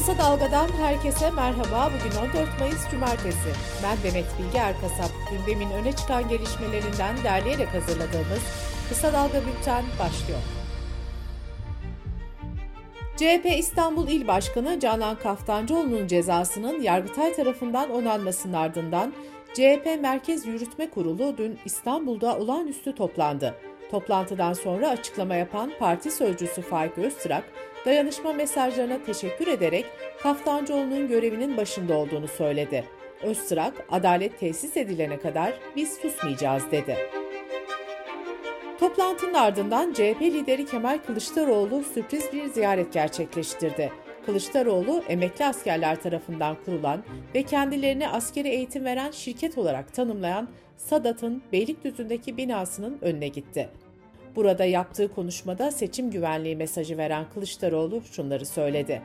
Kısa Dalga'dan herkese merhaba. Bugün 14 Mayıs Cumartesi. Ben Demet Bilge Erkasap. Gündemin öne çıkan gelişmelerinden derleyerek hazırladığımız Kısa Dalga Bülten başlıyor. CHP İstanbul İl Başkanı Canan Kaftancıoğlu'nun cezasının Yargıtay tarafından onanmasının ardından CHP Merkez Yürütme Kurulu dün İstanbul'da olağanüstü toplandı. Toplantıdan sonra açıklama yapan parti sözcüsü Faik Öztrak, dayanışma mesajlarına teşekkür ederek Kaftancıoğlu'nun görevinin başında olduğunu söyledi. Öztrak, adalet tesis edilene kadar biz susmayacağız dedi. Toplantının ardından CHP lideri Kemal Kılıçdaroğlu sürpriz bir ziyaret gerçekleştirdi. Kılıçdaroğlu, emekli askerler tarafından kurulan ve kendilerine askeri eğitim veren şirket olarak tanımlayan Sadat'ın Beylikdüzü'ndeki binasının önüne gitti. Burada yaptığı konuşmada seçim güvenliği mesajı veren Kılıçdaroğlu şunları söyledi.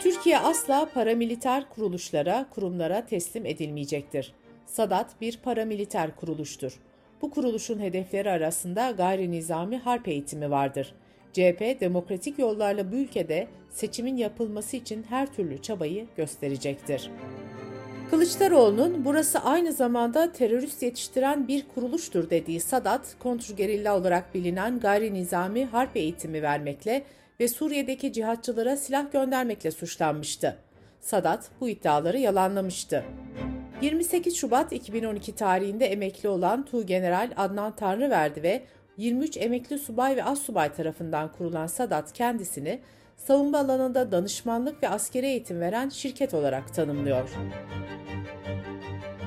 Türkiye asla paramiliter kuruluşlara, kurumlara teslim edilmeyecektir. Sadat bir paramiliter kuruluştur. Bu kuruluşun hedefleri arasında gayri nizami harp eğitimi vardır. CHP demokratik yollarla bu ülkede seçimin yapılması için her türlü çabayı gösterecektir. Kılıçdaroğlu'nun burası aynı zamanda terörist yetiştiren bir kuruluştur dediği Sadat, kontrgerilla olarak bilinen gayri nizami harp eğitimi vermekle ve Suriye'deki cihatçılara silah göndermekle suçlanmıştı. Sadat bu iddiaları yalanlamıştı. 28 Şubat 2012 tarihinde emekli olan Tuğgeneral Adnan Tanrıverdi ve 23 emekli subay ve assubay tarafından kurulan Sadat kendisini savunma alanında danışmanlık ve askeri eğitim veren şirket olarak tanımlıyor.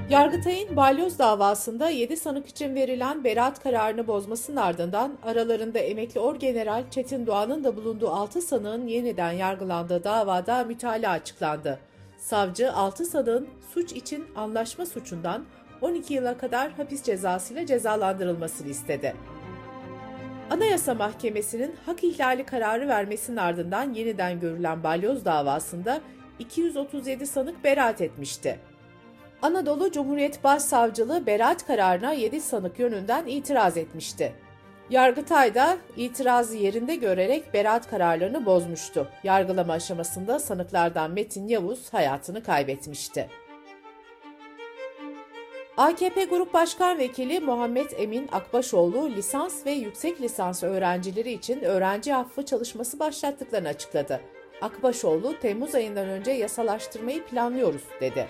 Yargıtay'ın balyoz davasında 7 sanık için verilen beraat kararını bozmasının ardından aralarında emekli orgeneral Çetin Doğan'ın da bulunduğu 6 sanığın yeniden yargılandığı davada mütalaa açıklandı. Savcı 6 sanığın suç için anlaşma suçundan 12 yıla kadar hapis cezasıyla cezalandırılmasını istedi. Anayasa Mahkemesi'nin hak ihlali kararı vermesinin ardından yeniden görülen balyoz davasında 237 sanık beraat etmişti. Anadolu Cumhuriyet Başsavcılığı beraat kararına 7 sanık yönünden itiraz etmişti. Yargıtay da itirazı yerinde görerek beraat kararlarını bozmuştu. Yargılama aşamasında sanıklardan Metin Yavuz hayatını kaybetmişti. AKP Grup Başkan Vekili Muhammed Emin Akbaşoğlu lisans ve yüksek lisans öğrencileri için öğrenci affı çalışması başlattıklarını açıkladı. Akbaşoğlu, Temmuz ayından önce yasalaştırmayı planlıyoruz dedi.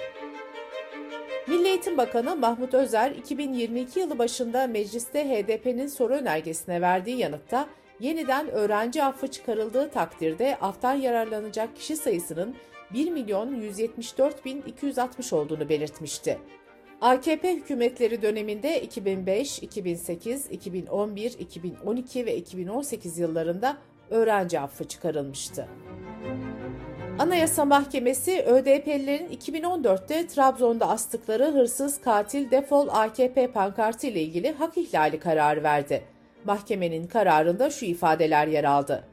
Milli Eğitim Bakanı Mahmut Özer, 2022 yılı başında mecliste HDP'nin soru önergesine verdiği yanıtta, yeniden öğrenci affı çıkarıldığı takdirde aftan yararlanacak kişi sayısının 1 milyon 174 bin 260 olduğunu belirtmişti. AKP hükümetleri döneminde 2005, 2008, 2011, 2012 ve 2018 yıllarında öğrenci affı çıkarılmıştı. Anayasa Mahkemesi ÖDP'lilerin 2014'te Trabzon'da astıkları hırsız katil defol AKP pankartı ile ilgili hak ihlali kararı verdi. Mahkemenin kararında şu ifadeler yer aldı.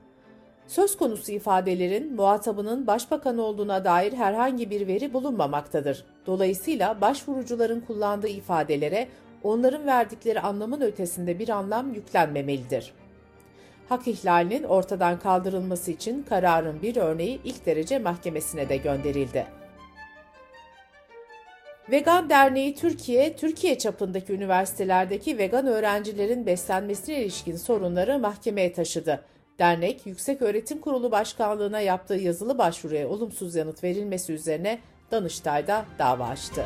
Söz konusu ifadelerin muhatabının başbakan olduğuna dair herhangi bir veri bulunmamaktadır. Dolayısıyla başvurucuların kullandığı ifadelere onların verdikleri anlamın ötesinde bir anlam yüklenmemelidir. Hak ihlalinin ortadan kaldırılması için kararın bir örneği ilk derece mahkemesine de gönderildi. Vegan Derneği Türkiye, Türkiye çapındaki üniversitelerdeki vegan öğrencilerin beslenmesine ilişkin sorunları mahkemeye taşıdı. Dernek, Yüksek Öğretim Kurulu Başkanlığı'na yaptığı yazılı başvuruya olumsuz yanıt verilmesi üzerine Danıştay'da dava açtı.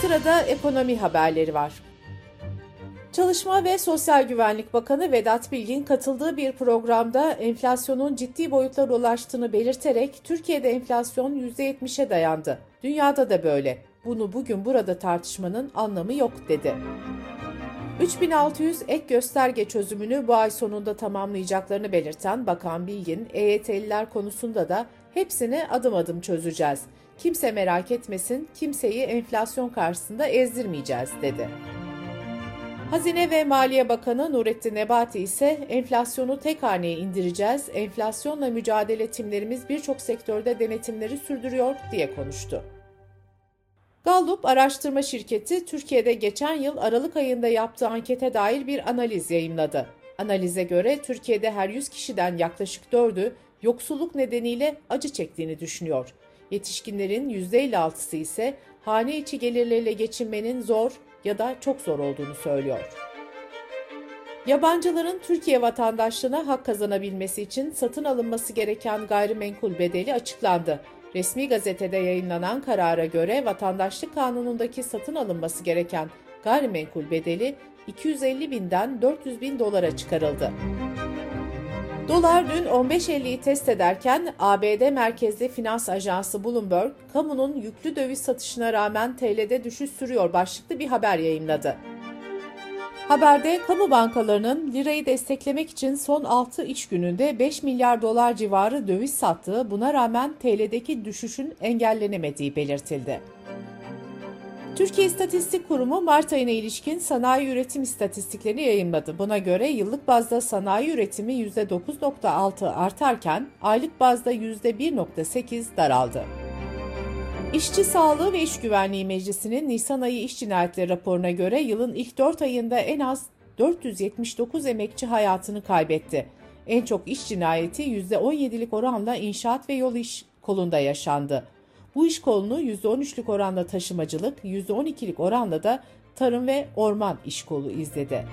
Sırada ekonomi haberleri var. Çalışma ve Sosyal Güvenlik Bakanı Vedat Bilgin katıldığı bir programda enflasyonun ciddi boyutlara ulaştığını belirterek Türkiye'de enflasyon %70'e dayandı. Dünyada da böyle. Bunu bugün burada tartışmanın anlamı yok dedi. 3600 ek gösterge çözümünü bu ay sonunda tamamlayacaklarını belirten Bakan Bilgin, EYT'liler konusunda da hepsini adım adım çözeceğiz. Kimse merak etmesin, kimseyi enflasyon karşısında ezdirmeyeceğiz dedi. Hazine ve Maliye Bakanı Nurettin Nebati ise enflasyonu tek haneye indireceğiz, enflasyonla mücadele timlerimiz birçok sektörde denetimleri sürdürüyor diye konuştu. Gallup araştırma şirketi Türkiye'de geçen yıl Aralık ayında yaptığı ankete dair bir analiz yayımladı. Analize göre Türkiye'de her 100 kişiden yaklaşık 4'ü yoksulluk nedeniyle acı çektiğini düşünüyor. Yetişkinlerin %56'sı ise hane içi gelirleriyle geçinmenin zor ya da çok zor olduğunu söylüyor. Yabancıların Türkiye vatandaşlığına hak kazanabilmesi için satın alınması gereken gayrimenkul bedeli açıklandı. Resmi gazetede yayınlanan karara göre vatandaşlık kanunundaki satın alınması gereken gayrimenkul bedeli 250 binden 400 bin dolara çıkarıldı. Dolar dün 15.50'yi test ederken ABD merkezli finans ajansı Bloomberg, kamunun yüklü döviz satışına rağmen TL'de düşüş sürüyor başlıklı bir haber yayınladı. Haberde kamu bankalarının lirayı desteklemek için son 6 iş gününde 5 milyar dolar civarı döviz sattığı buna rağmen TL'deki düşüşün engellenemediği belirtildi. Türkiye İstatistik Kurumu Mart ayına ilişkin sanayi üretim istatistiklerini yayınladı. Buna göre yıllık bazda sanayi üretimi %9.6 artarken aylık bazda %1.8 daraldı. İşçi Sağlığı ve İş Güvenliği Meclisi'nin Nisan ayı iş cinayetleri raporuna göre yılın ilk 4 ayında en az 479 emekçi hayatını kaybetti. En çok iş cinayeti %17'lik oranla inşaat ve yol iş kolunda yaşandı. Bu iş kolunu %13'lük oranla taşımacılık, %12'lik oranla da tarım ve orman iş kolu izledi.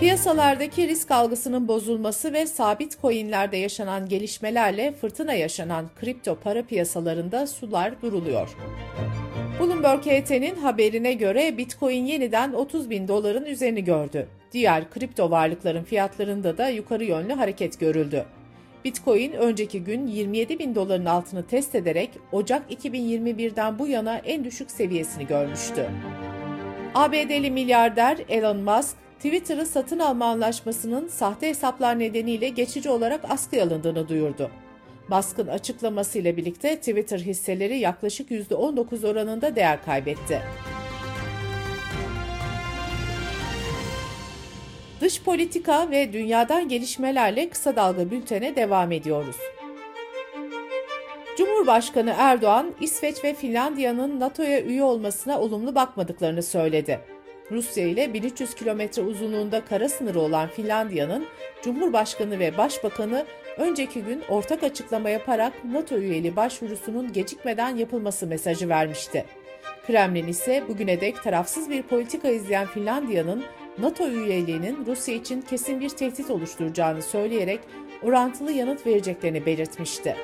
Piyasalardaki risk algısının bozulması ve sabit coinlerde yaşanan gelişmelerle fırtına yaşanan kripto para piyasalarında sular duruluyor. Bloomberg HT'nin haberine göre Bitcoin yeniden 30 bin doların üzerini gördü. Diğer kripto varlıkların fiyatlarında da yukarı yönlü hareket görüldü. Bitcoin önceki gün 27 bin doların altını test ederek Ocak 2021'den bu yana en düşük seviyesini görmüştü. ABD'li milyarder Elon Musk, Twitter'ı satın alma anlaşmasının sahte hesaplar nedeniyle geçici olarak askıya alındığını duyurdu. Musk'ın açıklamasıyla birlikte Twitter hisseleri yaklaşık %19 oranında değer kaybetti. Dış politika ve dünyadan gelişmelerle kısa dalga bültene devam ediyoruz. Cumhurbaşkanı Erdoğan, İsveç ve Finlandiya'nın NATO'ya üye olmasına olumlu bakmadıklarını söyledi. Rusya ile 1300 kilometre uzunluğunda kara sınırı olan Finlandiya'nın Cumhurbaşkanı ve Başbakanı önceki gün ortak açıklama yaparak NATO üyeliği başvurusunun gecikmeden yapılması mesajı vermişti. Kremlin ise bugüne dek tarafsız bir politika izleyen Finlandiya'nın NATO üyeliğinin Rusya için kesin bir tehdit oluşturacağını söyleyerek orantılı yanıt vereceklerini belirtmişti.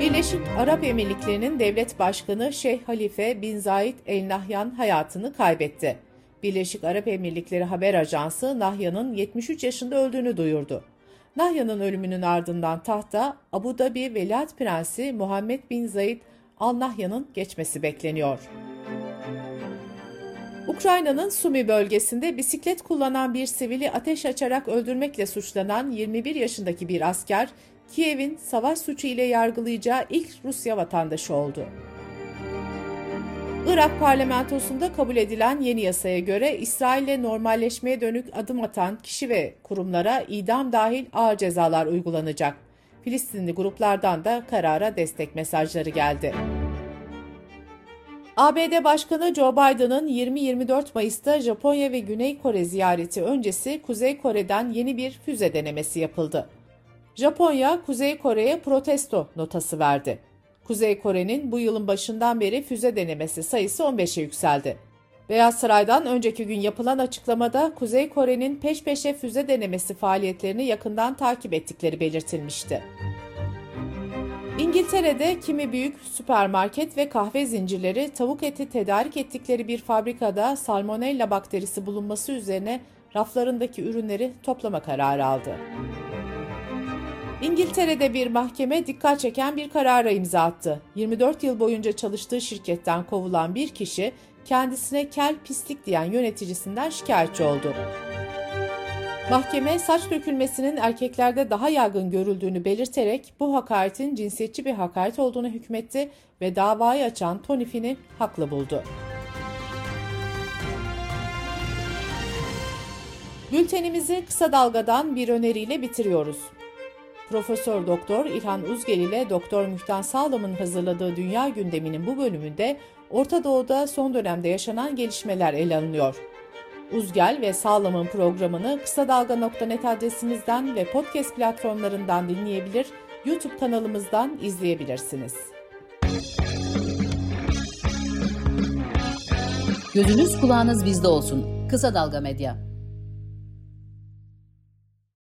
Birleşik Arap Emirlikleri'nin devlet başkanı Şeyh Halife bin Zayed El Nahyan hayatını kaybetti. Birleşik Arap Emirlikleri haber ajansı Nahyan'ın 73 yaşında öldüğünü duyurdu. Nahyan'ın ölümünün ardından tahta Abu Dhabi Veliaht Prensi Muhammed bin Zayed Al Nahyan'ın geçmesi bekleniyor. Ukrayna'nın Sumi bölgesinde bisiklet kullanan bir sivili ateş açarak öldürmekle suçlanan 21 yaşındaki bir asker, Kiev'in savaş suçu ile yargılayacağı ilk Rusya vatandaşı oldu. Irak parlamentosunda kabul edilen yeni yasaya göre İsrail'le normalleşmeye dönük adım atan kişi ve kurumlara idam dahil ağır cezalar uygulanacak. Filistinli gruplardan da karara destek mesajları geldi. ABD Başkanı Joe Biden'ın 20-24 Mayıs'ta Japonya ve Güney Kore ziyareti öncesi Kuzey Kore'den yeni bir füze denemesi yapıldı. Japonya, Kuzey Kore'ye protesto notası verdi. Kuzey Kore'nin bu yılın başından beri füze denemesi sayısı 15'e yükseldi. Beyaz Saray'dan önceki gün yapılan açıklamada Kuzey Kore'nin peş peşe füze denemesi faaliyetlerini yakından takip ettikleri belirtilmişti. İngiltere'de kimi büyük süpermarket ve kahve zincirleri tavuk eti tedarik ettikleri bir fabrikada salmonella bakterisi bulunması üzerine raflarındaki ürünleri toplama kararı aldı. İngiltere'de bir mahkeme dikkat çeken bir karara imza attı. 24 yıl boyunca çalıştığı şirketten kovulan bir kişi kendisine kel pislik diyen yöneticisinden şikayetçi oldu. Mahkeme saç dökülmesinin erkeklerde daha yaygın görüldüğünü belirterek bu hakaretin cinsiyetçi bir hakaret olduğunu hükmetti ve davayı açan Tony Finn'i haklı buldu. Bültenimizi kısa dalgadan bir öneriyle bitiriyoruz. Profesör Doktor İlhan Uzgel ile Doktor Mühtan Sağlam'ın hazırladığı Dünya Gündemi'nin bu bölümünde Orta Doğu'da son dönemde yaşanan gelişmeler ele alınıyor. Uzgel ve Sağlam'ın programını kısa dalga.net adresimizden ve podcast platformlarından dinleyebilir, YouTube kanalımızdan izleyebilirsiniz. Gözünüz kulağınız bizde olsun. Kısa Dalga Medya.